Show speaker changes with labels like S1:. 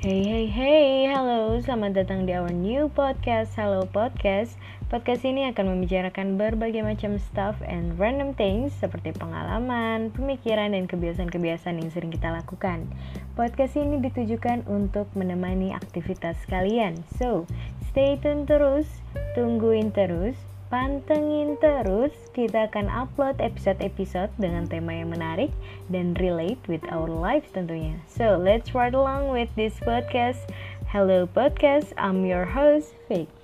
S1: Hey hey hey, halo, selamat datang di our new podcast. Halo Podcast. Podcast ini akan membicarakan berbagai macam stuff and random things Seperti pengalaman, pemikiran, dan kebiasaan-kebiasaan yang sering kita lakukan. Podcast ini ditujukan untuk menemani aktivitas kalian. So, stay tune terus, tungguin terus Pantengin terus, kita akan upload episode-episode dengan tema yang menarik dan relate with our lives tentunya. So, let's ride along with this podcast. Hello podcast, I'm your host, Fake.